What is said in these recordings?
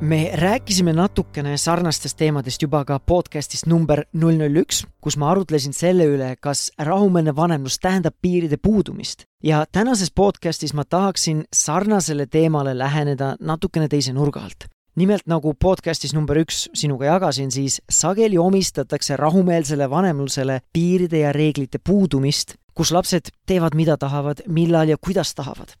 me rääkisime natukene sarnastest teemadest juba ka podcastist number null null üks, kus ma arutlesin selle üle, kas rahumeelne vanemlus tähendab piiride puudumist. ja tänases podcastis ma tahaksin sarnasele teemale läheneda natukene teise nurga alt nimelt nagu podcastis number üks sinuga jagasin, siis sageli omistatakse rahumeelsele vanemlusele piiride ja reeglite puudumist, kus lapsed teevad, mida tahavad, millal ja kuidas tahavad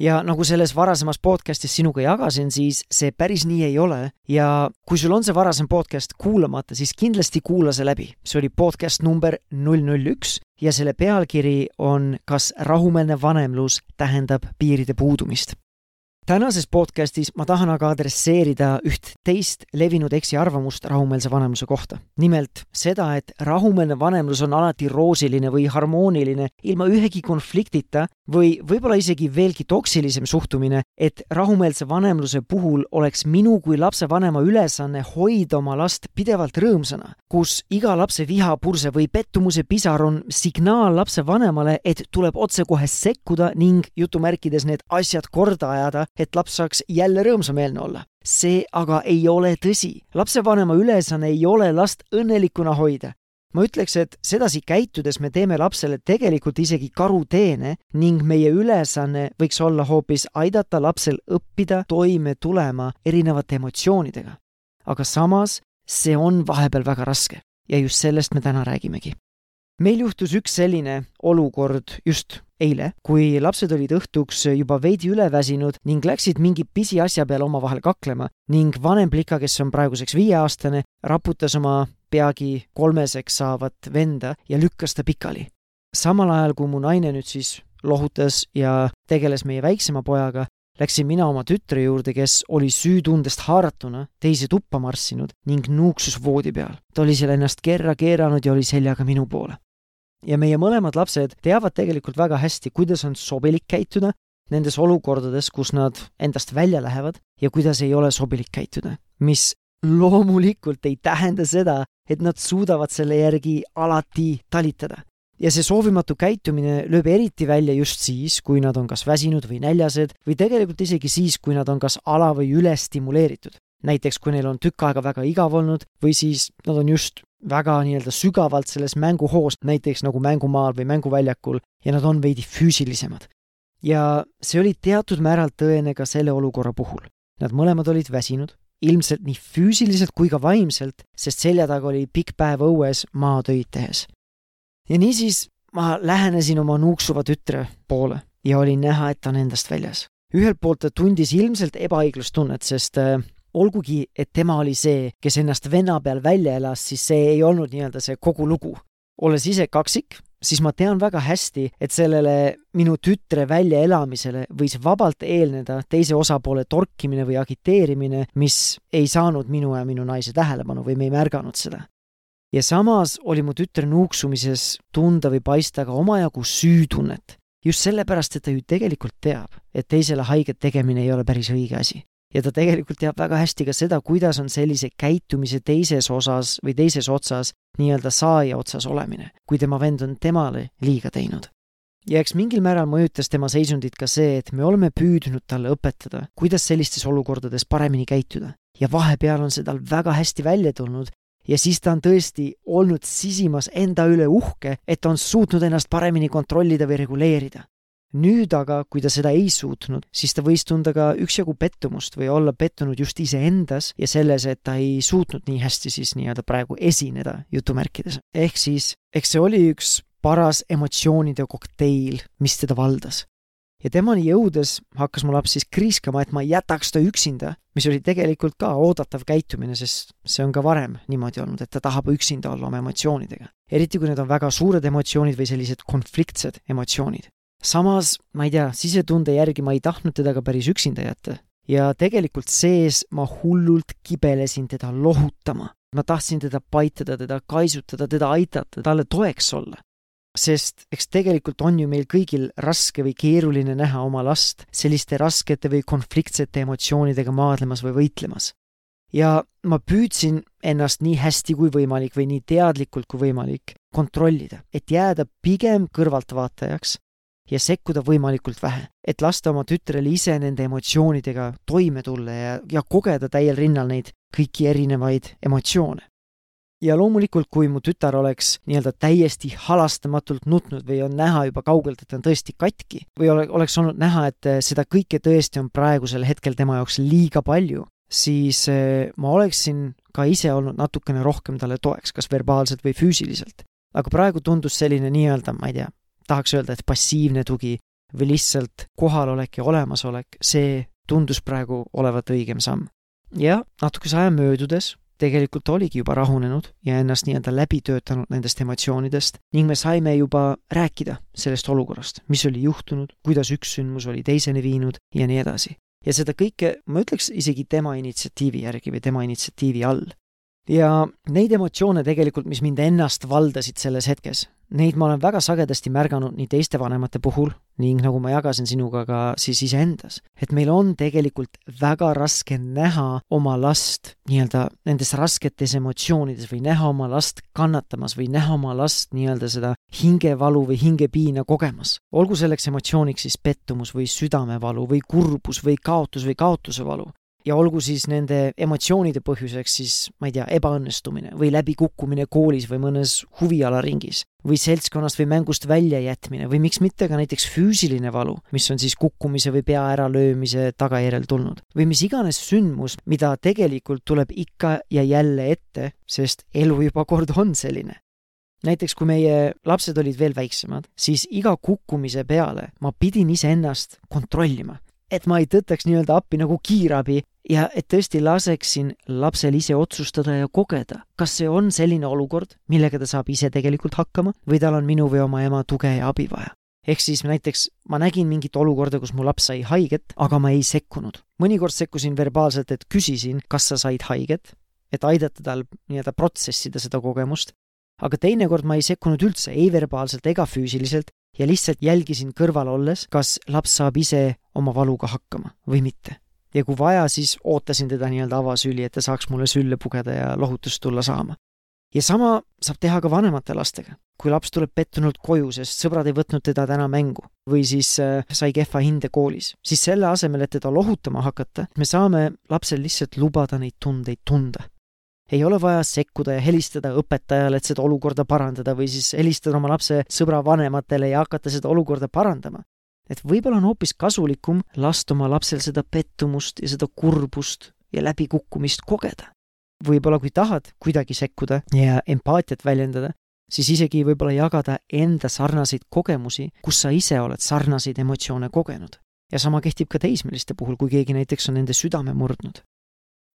ja nagu selles varasemas podcastis sinuga jagasin, siis see päris nii ei ole ja kui sul on see varasem podcast kuulamata, siis kindlasti kuula see läbi. see oli podcast number null null üks ja selle pealkiri on Kas rahumeelne vanemlus tähendab piiride puudumist? Tänases podcastis ma tahan aga adresseerida üht teist levinud eksiarvamust rahumeelse vanemluse kohta. nimelt seda, et rahumeelne vanemlus on alati roosiline või harmooniline ilma ühegi konfliktita või võib-olla isegi veelgi toksilisem suhtumine, et rahumeelse vanemluse puhul oleks minu kui lapsevanema ülesanne hoida oma last pidevalt rõõmsana, kus iga lapse vihapurse või pettumuse pisar on signaal lapsevanemale, et tuleb otsekohe sekkuda ning jutumärkides need asjad korda ajada, et laps saaks jälle rõõmsameelne olla. see aga ei ole tõsi. lapsevanema ülesanne ei ole last õnnelikuna hoida. ma ütleks, et sedasi käitudes me teeme lapsele tegelikult isegi karuteene ning meie ülesanne võiks olla hoopis aidata lapsel õppida toime tulema erinevate emotsioonidega. aga samas see on vahepeal väga raske ja just sellest me täna räägimegi meil juhtus üks selline olukord just eile, kui lapsed olid õhtuks juba veidi üleväsinud ning läksid mingi pisiasja peale omavahel kaklema ning vanem plika, kes on praeguseks viieaastane, raputas oma peagi kolmeseks saavat venda ja lükkas ta pikali. samal ajal, kui mu naine nüüd siis lohutas ja tegeles meie väiksema pojaga, läksin mina oma tütre juurde, kes oli süütundest haaratuna teise tuppa marssinud ning nuuksus voodi peal. ta oli seal ennast kerra keeranud ja oli seljaga minu poole ja meie mõlemad lapsed teavad tegelikult väga hästi, kuidas on sobilik käituda nendes olukordades, kus nad endast välja lähevad ja kuidas ei ole sobilik käituda, mis loomulikult ei tähenda seda, et nad suudavad selle järgi alati talitada. ja see soovimatu käitumine lööb eriti välja just siis, kui nad on kas väsinud või näljased või tegelikult isegi siis, kui nad on kas ala- või ülestimuleeritud näiteks kui neil on tükk aega väga igav olnud või siis nad on just väga nii-öelda sügavalt selles mänguhoos, näiteks nagu mängumaal või mänguväljakul ja nad on veidi füüsilisemad. ja see oli teatud määral tõene ka selle olukorra puhul. Nad mõlemad olid väsinud, ilmselt nii füüsiliselt kui ka vaimselt, sest selja taga oli pikk päev õues maatöid tehes. ja niisiis ma lähenesin oma nuuksuva tütre poole ja oli näha, et ta on endast väljas. ühelt poolt ta tundis ilmselt ebaõiglustunnet, sest äh, olgugi, et tema oli see, kes ennast venna peal välja elas, siis see ei olnud nii-öelda see kogu lugu. olles ise kaksik, siis ma tean väga hästi, et sellele minu tütre väljaelamisele võis vabalt eelneda teise osapoole torkimine või agiteerimine, mis ei saanud minu ja minu naise tähelepanu või me ei märganud seda. ja samas oli mu tütre nuuksumises tunda või paista ka omajagu süütunnet. just sellepärast, et ta ju tegelikult teab, et teisele haiget tegemine ei ole päris õige asi ja ta tegelikult teab väga hästi ka seda, kuidas on sellise käitumise teises osas või teises otsas nii-öelda saaja otsas olemine, kui tema vend on temale liiga teinud. ja eks mingil määral mõjutas tema seisundit ka see, et me oleme püüdnud talle õpetada, kuidas sellistes olukordades paremini käituda. ja vahepeal on see tal väga hästi välja tulnud ja siis ta on tõesti olnud sisimas enda üle uhke, et ta on suutnud ennast paremini kontrollida või reguleerida nüüd aga, kui ta seda ei suutnud, siis ta võis tunda ka üksjagu pettumust või olla pettunud just iseendas ja selles, et ta ei suutnud nii hästi siis nii-öelda praegu esineda jutumärkides. ehk siis, eks see oli üks paras emotsioonide kokteil, mis teda valdas. ja temani jõudes hakkas mu laps siis kriiskama, et ma jätaks ta üksinda, mis oli tegelikult ka oodatav käitumine, sest see on ka varem niimoodi olnud, et ta tahab üksinda olla oma emotsioonidega. eriti kui need on väga suured emotsioonid või sellised konfliktsed emotsioonid samas, ma ei tea, sisetunde järgi ma ei tahtnud teda ka päris üksinda jätta. ja tegelikult sees ma hullult kibelesin teda lohutama. ma tahtsin teda paitada, teda kaisutada, teda aidata, talle toeks olla. sest eks tegelikult on ju meil kõigil raske või keeruline näha oma last selliste raskete või konfliktsete emotsioonidega maadlemas või võitlemas ja ma püüdsin ennast nii hästi kui võimalik või nii teadlikult kui võimalik kontrollida, et jääda pigem kõrvaltvaatajaks ja sekkuda võimalikult vähe, et lasta oma tütrel ise nende emotsioonidega toime tulla ja, ja kogeda täiel rinnal neid kõiki erinevaid emotsioone. ja loomulikult, kui mu tütar oleks nii-öelda täiesti halastamatult nutnud või on näha juba kaugelt, et ta on tõesti katki või ole, oleks olnud näha, et seda kõike tõesti on praegusel hetkel tema jaoks liiga palju, siis eh, ma oleksin ka ise olnud natukene rohkem talle toeks, kas verbaalselt või füüsiliselt. aga praegu tundus selline nii-öelda, ma ei tea, tahaks öelda, et passiivne tugi või lihtsalt kohalolek ja olemasolek, see tundus praegu olevat õigem samm. ja natukese aja möödudes tegelikult oligi juba rahunenud ja ennast nii-öelda läbi töötanud nendest emotsioonidest ning me saime juba rääkida sellest olukorrast, mis oli juhtunud, kuidas üks sündmus oli teiseni viinud ja nii edasi ja seda kõike, ma ütleks isegi tema initsiatiivi järgi või tema initsiatiivi all. ja neid emotsioone tegelikult, mis mind ennast valdasid selles hetkes, neid ma olen väga sagedasti märganud nii teiste vanemate puhul ning nagu ma jagasin sinuga ka siis iseendas, et meil on tegelikult väga raske näha oma last nii-öelda nendes rasketes emotsioonides või näha oma last kannatamas või näha oma last nii-öelda seda hingevalu või hingepiina kogemas. olgu selleks emotsiooniks siis pettumus või südamevalu või kurbus või kaotus või kaotuse valu ja olgu siis nende emotsioonide põhjuseks siis, ma ei tea, ebaõnnestumine või läbikukkumine koolis või mõnes huvialaringis või seltskonnast või mängust väljajätmine või miks mitte ka näiteks füüsiline valu, mis on siis kukkumise või pea äralöömise tagajärjel tulnud. või mis iganes sündmus, mida tegelikult tuleb ikka ja jälle ette, sest elu juba kord on selline näiteks kui meie lapsed olid veel väiksemad, siis iga kukkumise peale ma pidin iseennast kontrollima et ma ei tõttaks nii-öelda appi nagu kiirabi ja et tõesti laseksin lapsel ise otsustada ja kogeda, kas see on selline olukord, millega ta saab ise tegelikult hakkama või tal on minu või oma ema tuge ja abi vaja. ehk siis näiteks ma nägin mingit olukorda, kus mu laps sai haiget, aga ma ei sekkunud. mõnikord sekkusin verbaalselt, et küsisin, kas sa said haiget, et aidata tal nii-öelda protsessida seda kogemust, aga teinekord ma ei sekkunud üldse, ei verbaalselt ega füüsiliselt ja lihtsalt jälgisin kõrval olles, kas laps saab ise oma valuga hakkama või mitte. ja kui vaja, siis ootasin teda nii-öelda avasüli, et ta saaks mulle sülle pugeda ja lohutust tulla saama. ja sama saab teha ka vanemate lastega. kui laps tuleb pettunult koju, sest sõbrad ei võtnud teda täna mängu või siis äh, sai kehva hinde koolis, siis selle asemel, et teda lohutama hakata, me saame lapsel lihtsalt lubada neid tundeid tunda ei ole vaja sekkuda ja helistada õpetajale, et seda olukorda parandada või siis helistada oma lapse sõbra vanematele ja hakata seda olukorda parandama. et võib-olla on hoopis kasulikum lasta oma lapsel seda pettumust ja seda kurbust ja läbikukkumist kogeda. võib-olla kui tahad kuidagi sekkuda ja empaatiat väljendada, siis isegi võib-olla jagada enda sarnaseid kogemusi, kus sa ise oled sarnaseid emotsioone kogenud. ja sama kehtib ka teismeliste puhul, kui keegi näiteks on nende südame murdnud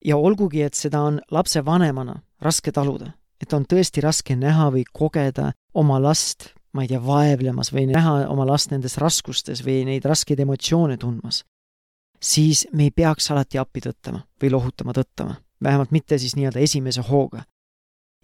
ja olgugi, et seda on lapsevanemana raske taluda, et on tõesti raske näha või kogeda oma last, ma ei tea, vaevlemas või näha oma last nendes raskustes või neid raskeid emotsioone tundmas, siis me ei peaks alati appi tõttama või lohutama tõttama, vähemalt mitte siis nii-öelda esimese hooga.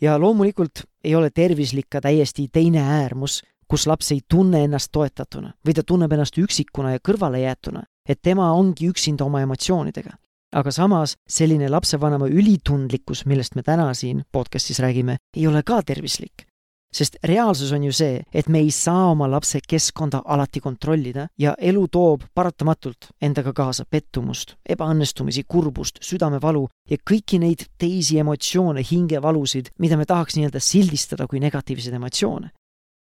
ja loomulikult ei ole tervislik ka täiesti teine äärmus, kus laps ei tunne ennast toetatuna või ta tunneb ennast üksikuna ja kõrvalejäetuna, et tema ongi üksinda oma emotsioonidega aga samas selline lapsevanema ülitundlikkus, millest me täna siin podcastis räägime, ei ole ka tervislik. sest reaalsus on ju see, et me ei saa oma lapse keskkonda alati kontrollida ja elu toob paratamatult endaga kaasa pettumust, ebaõnnestumisi, kurbust, südamevalu ja kõiki neid teisi emotsioone, hingevalusid, mida me tahaks nii-öelda sildistada kui negatiivseid emotsioone.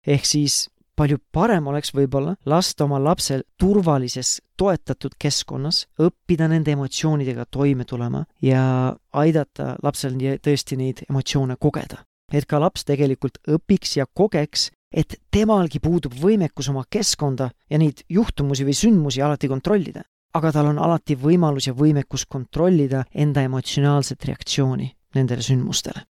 ehk siis palju parem oleks võib-olla lasta oma lapsel turvalises, toetatud keskkonnas õppida nende emotsioonidega toime tulema ja aidata lapsel tõesti neid emotsioone kogeda. et ka laps tegelikult õpiks ja kogeks, et temalgi puudub võimekus oma keskkonda ja neid juhtumusi või sündmusi alati kontrollida, aga tal on alati võimalus ja võimekus kontrollida enda emotsionaalset reaktsiooni nendele sündmustele.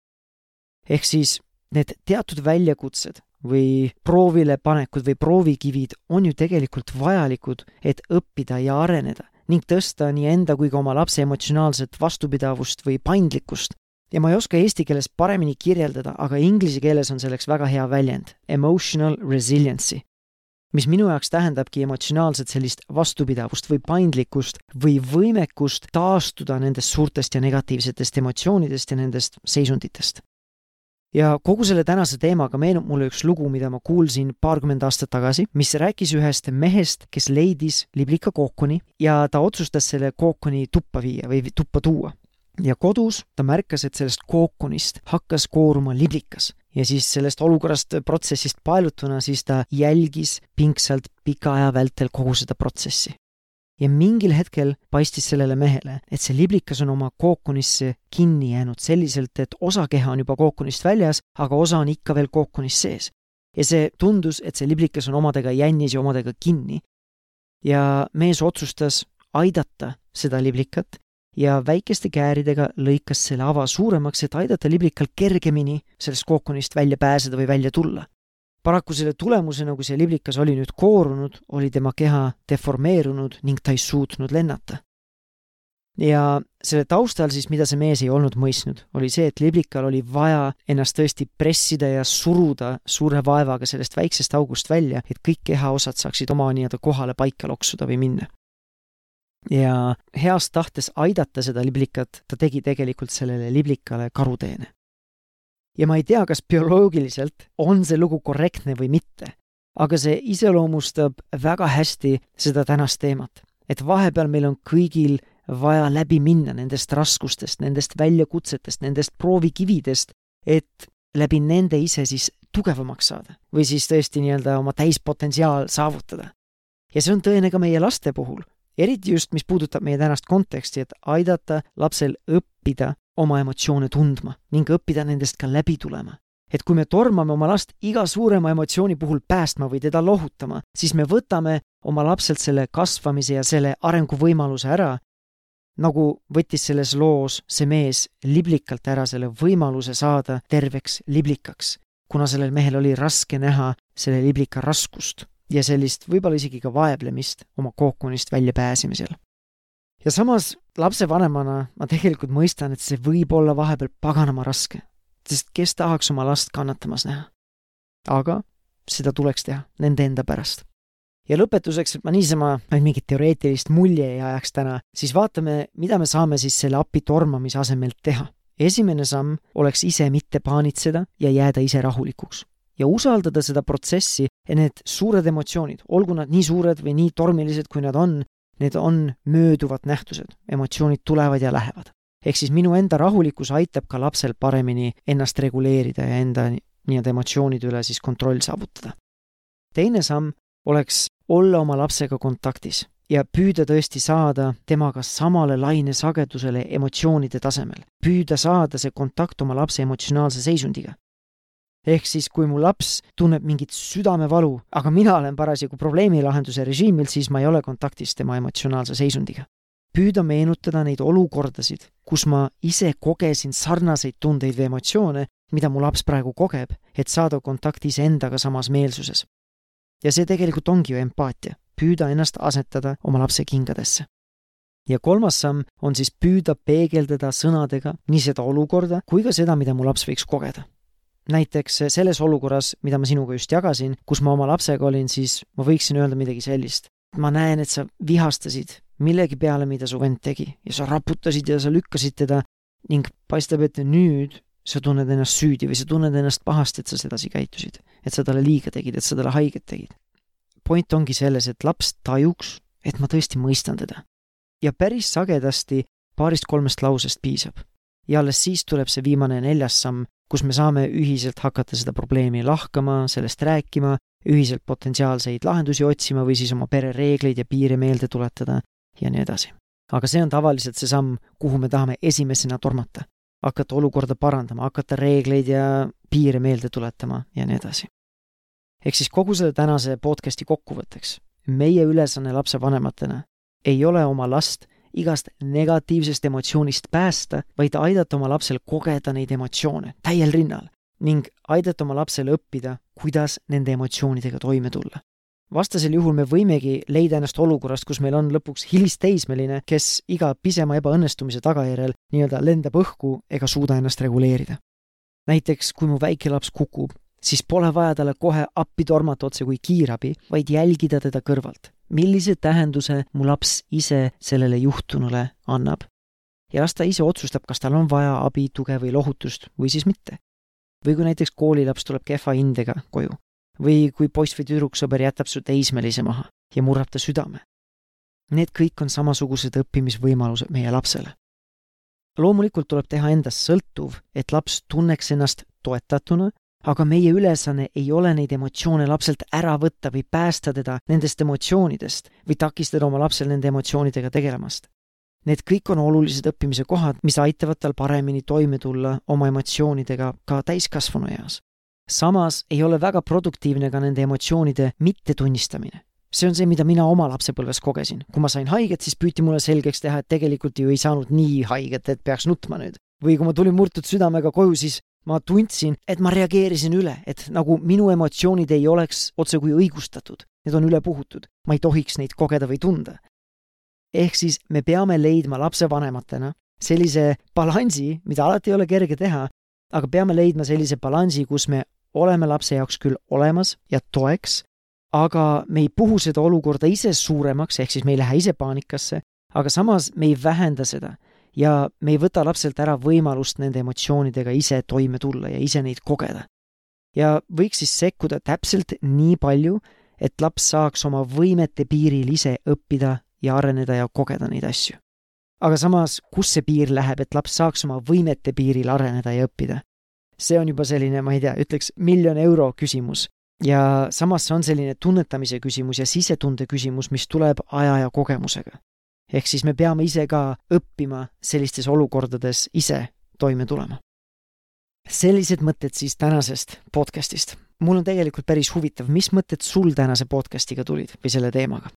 ehk siis need teatud väljakutsed või proovile panekud või proovikivid on ju tegelikult vajalikud, et õppida ja areneda ning tõsta nii enda kui ka oma lapse emotsionaalset vastupidavust või paindlikkust. ja ma ei oska eesti keeles paremini kirjeldada, aga inglise keeles on selleks väga hea väljend, emotional resiliency mis minu jaoks tähendabki emotsionaalset sellist vastupidavust või paindlikkust või võimekust taastuda nendest suurtest ja negatiivsetest emotsioonidest ja nendest seisunditest. Ja kogu selle tänase teemaga meenub mulle üks lugu, mida ma kuulsin paarkümmend aastat tagasi, mis rääkis ühest mehest, kes leidis liblika kookoni ja ta otsustas selle kookoni tuppa viia või tuppa tuua ja kodus ta märkas, et sellest kookonist hakkas kooruma liblikas ja siis sellest olukorrast, protsessist paelutuna, siis ta jälgis pingsalt pika aja vältel kogu seda protsessi. Ja mingil hetkel paistis sellele mehele, et see liblikas on oma kookonisse kinni jäänud selliselt, et osa keha on juba kookonist väljas, aga osa on ikka veel kookonis sees. ja see tundus, et see liblikas on omadega jännis ja omadega kinni. ja mees otsustas aidata seda liblikat ja väikeste kääridega lõikas selle ava suuremaks, et aidata liblikal kergemini sellest kookonist välja pääseda või välja tulla. Paraku selle tulemusena, kui see liblikas oli nüüd koorunud, oli tema keha deformeerunud ning ta ei suutnud lennata. ja selle taustal siis, mida see mees ei olnud mõistnud, oli see, et liblikal oli vaja ennast tõesti pressida ja suruda suure vaevaga sellest väiksest august välja, et kõik kehaosad saaksid oma nii-öelda kohale paika loksuda või minna ja heast tahtes aidata seda liblikat, ta tegi tegelikult sellele liblikale karuteene. Ja ma ei tea, kas bioloogiliselt on see lugu korrektne või mitte, aga see iseloomustab väga hästi seda tänast teemat. et vahepeal meil on kõigil vaja läbi minna nendest raskustest, nendest väljakutsetest, nendest proovikividest, et läbi nende ise siis tugevamaks saada või siis tõesti nii-öelda oma täispotentsiaal saavutada. ja see on tõene ka meie laste puhul eriti just, mis puudutab meie tänast konteksti, et aidata lapsel õppida oma emotsioone tundma ning õppida nendest ka läbi tulema. et kui me tormame oma last iga suurema emotsiooni puhul päästma või teda lohutama, siis me võtame oma lapselt selle kasvamise ja selle arenguvõimaluse ära, nagu võttis selles loos see mees liblikalt ära selle võimaluse saada terveks liblikaks, kuna sellel mehel oli raske näha selle liblika raskust ja sellist võib-olla isegi ka vaevlemist oma kookonist väljapääsemisel. Ja samas lapsevanemana ma tegelikult mõistan, et see võib olla vahepeal paganama raske, sest kes tahaks oma last kannatamas näha. aga seda tuleks teha nende enda pärast. ja lõpetuseks, et ma niisama ainult mingit teoreetilist mulje ei ajaks täna, siis vaatame, mida me saame siis selle appi tormamise asemel teha. esimene samm oleks ise mitte paanitseda ja jääda ise rahulikuks ja usaldada seda protsessi ja need suured emotsioonid, olgu nad nii suured või nii tormilised, kui nad on, need on mööduvad nähtused, emotsioonid tulevad ja lähevad. ehk siis minu enda rahulikkus aitab ka lapsel paremini ennast reguleerida ja enda nii-öelda emotsioonide üle siis kontroll saavutada. teine samm oleks olla oma lapsega kontaktis ja püüda tõesti saada temaga samale lainesagedusele emotsioonide tasemel. püüda saada see kontakt oma lapse emotsionaalse seisundiga ehk siis, kui mu laps tunneb mingit südamevalu, aga mina olen parasjagu probleemilahenduse režiimil, siis ma ei ole kontaktis tema emotsionaalse seisundiga. püüda meenutada neid olukordasid, kus ma ise kogesin sarnaseid tundeid või emotsioone, mida mu laps praegu kogeb, et saada kontakti iseendaga samas meelsuses. ja see tegelikult ongi ju empaatia, püüda ennast asetada oma lapse kingadesse ja kolmas samm on siis püüda peegeldada sõnadega nii seda olukorda kui ka seda, mida mu laps võiks kogeda näiteks selles olukorras, mida ma sinuga just jagasin, kus ma oma lapsega olin, siis ma võiksin öelda midagi sellist. ma näen, et sa vihastasid millegi peale, mida su vend tegi ja sa raputasid ja sa lükkasid teda ning paistab, et nüüd sa tunned ennast süüdi või sa tunned ennast pahasti, et sa sedasi käitusid. et sa talle liiga tegid, et sa talle haiget tegid. point ongi selles, et laps tajuks, et ma tõesti mõistan teda. ja päris sagedasti paarist-kolmest lausest piisab. ja alles siis tuleb see viimane neljas samm, kus me saame ühiselt hakata seda probleemi lahkama, sellest rääkima, ühiselt potentsiaalseid lahendusi otsima või siis oma pere reegleid ja piire meelde tuletada ja nii edasi. aga see on tavaliselt see samm, kuhu me tahame esimesena tormata. hakata olukorda parandama, hakata reegleid ja piire meelde tuletama ja nii edasi. ehk siis kogu selle tänase podcasti kokkuvõtteks, meie ülesanne lapsevanematena ei ole oma last igast negatiivsest emotsioonist päästa, vaid aidata oma lapsel kogeda neid emotsioone täiel rinnal ning aidata oma lapsel õppida, kuidas nende emotsioonidega toime tulla. vastasel juhul me võimegi leida ennast olukorrast, kus meil on lõpuks hilisteismeline, kes iga pisema ebaõnnestumise tagajärjel nii-öelda lendab õhku ega suuda ennast reguleerida. näiteks kui mu väike laps kukub, siis pole vaja talle kohe appi tormata otse kui kiirabi, vaid jälgida teda kõrvalt. Millise tähenduse mu laps ise sellele juhtunule annab? ja las ta ise otsustab, kas tal on vaja abi, tuge või lohutust või siis mitte. või kui näiteks koolilaps tuleb kehva hindega koju või kui poiss või tüdruksõber jätab su teismelise maha ja murrab ta südame. Need kõik on samasugused õppimisvõimalused meie lapsele. loomulikult tuleb teha endast sõltuv, et laps tunneks ennast toetatuna, aga meie ülesanne ei ole neid emotsioone lapselt ära võtta või päästa teda nendest emotsioonidest või takistada oma lapsel nende emotsioonidega tegelemast. Need kõik on olulised õppimise kohad, mis aitavad tal paremini toime tulla oma emotsioonidega ka täiskasvanu eas samas ei ole väga produktiivne ka nende emotsioonide mittetunnistamine. see on see, mida mina oma lapsepõlves kogesin. kui ma sain haiget, siis püüti mulle selgeks teha, et tegelikult ju ei saanud nii haiget, et peaks nutma nüüd. või kui ma tulin murtud südamega koju, siis ma tundsin, et ma reageerisin üle, et nagu minu emotsioonid ei oleks otsekui õigustatud, need on ülepuhutud, ma ei tohiks neid kogeda või tunda. ehk siis me peame leidma lapsevanematena sellise balansi, mida alati ei ole kerge teha, aga peame leidma sellise balansi, kus me oleme lapse jaoks küll olemas ja toeks, aga me ei puhu seda olukorda ise suuremaks, ehk siis me ei lähe ise paanikasse, aga samas me ei vähenda seda ja me ei võta lapselt ära võimalust nende emotsioonidega ise toime tulla ja ise neid kogeda. ja võiks siis sekkuda täpselt nii palju, et laps saaks oma võimete piiril ise õppida ja areneda ja kogeda neid asju aga samas, kus see piir läheb, et laps saaks oma võimete piiril areneda ja õppida? see on juba selline, ma ei tea, ütleks miljon euro küsimus. ja samas see on selline tunnetamise küsimus ja sisetunde küsimus, mis tuleb aja ja kogemusega. Ehk siis me peame ise ka õppima sellistes olukordades ise toime tulema. sellised mõtted siis tänasest podcastist. mul on tegelikult päris huvitav, mis mõtted sul tänase podcastiga tulid või selle teemaga?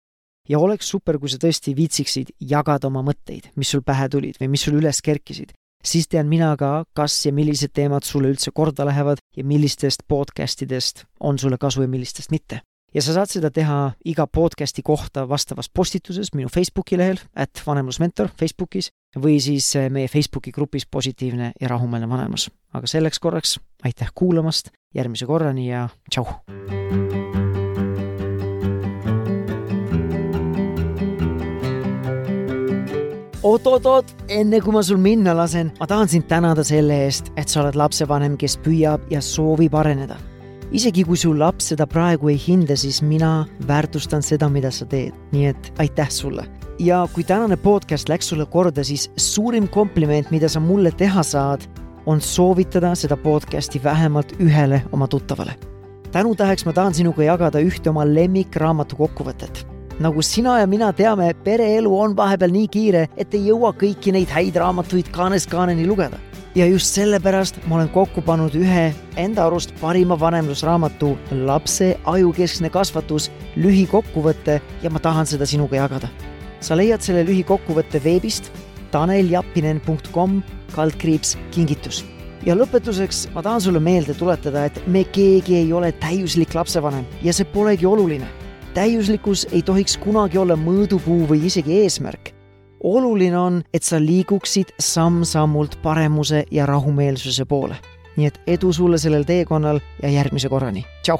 ja oleks super, kui sa tõesti viitsiksid jagada oma mõtteid, mis sul pähe tulid või mis sul üles kerkisid. siis tean mina ka, kas ja millised teemad sulle üldse korda lähevad ja millistest podcast idest on sulle kasu ja millistest mitte. Ja sa saad seda teha iga podcasti kohta vastavas postituses minu Facebooki lehel, at vanemlusmentor Facebookis, või siis eh, meie Facebooki grupis Positiivne ja rahumeelne vanemus. aga selleks korraks aitäh kuulamast, järgmise korrani ja tšau! oot-oot-oot, enne kui ma sul minna lasen, ma tahan sind tänada selle eest, et sa oled lapsevanem, kes püüab ja soovib areneda. Isegi kui su laps seda praegu ei hinda, siis mina väärtustan seda, mida sa teed, nii et aitäh sulle. ja kui tänane podcast läks sulle korda, siis suurim kompliment, mida sa mulle teha saad, on soovitada seda podcasti vähemalt ühele oma tuttavale. tänutäheks ma tahan sinuga jagada ühte oma lemmikraamatu kokkuvõtet nagu sina ja mina teame, pereelu on vahepeal nii kiire, et ei jõua kõiki neid häid raamatuid kaanest kaaneni lugeda. Ja just sellepärast ma olen kokku pannud ühe enda arust parima vanemlusraamatu Lapse ajukeskne kasvatus lühikokkuvõtte ja ma tahan seda sinuga jagada. sa leiad selle lühikokkuvõtte veebist taneljappinen.com kaldkriips kingitus ja lõpetuseks ma tahan sulle meelde tuletada, et me keegi ei ole täiuslik lapsevanem ja see polegi oluline täiuslikkus ei tohiks kunagi olla mõõdupuu või isegi eesmärk. Oluline on, et sa liiguksid samm-sammult paremuse ja rahumeelsuse poole. nii et edu sulle sellel teekonnal ja järgmise korrani, tšau!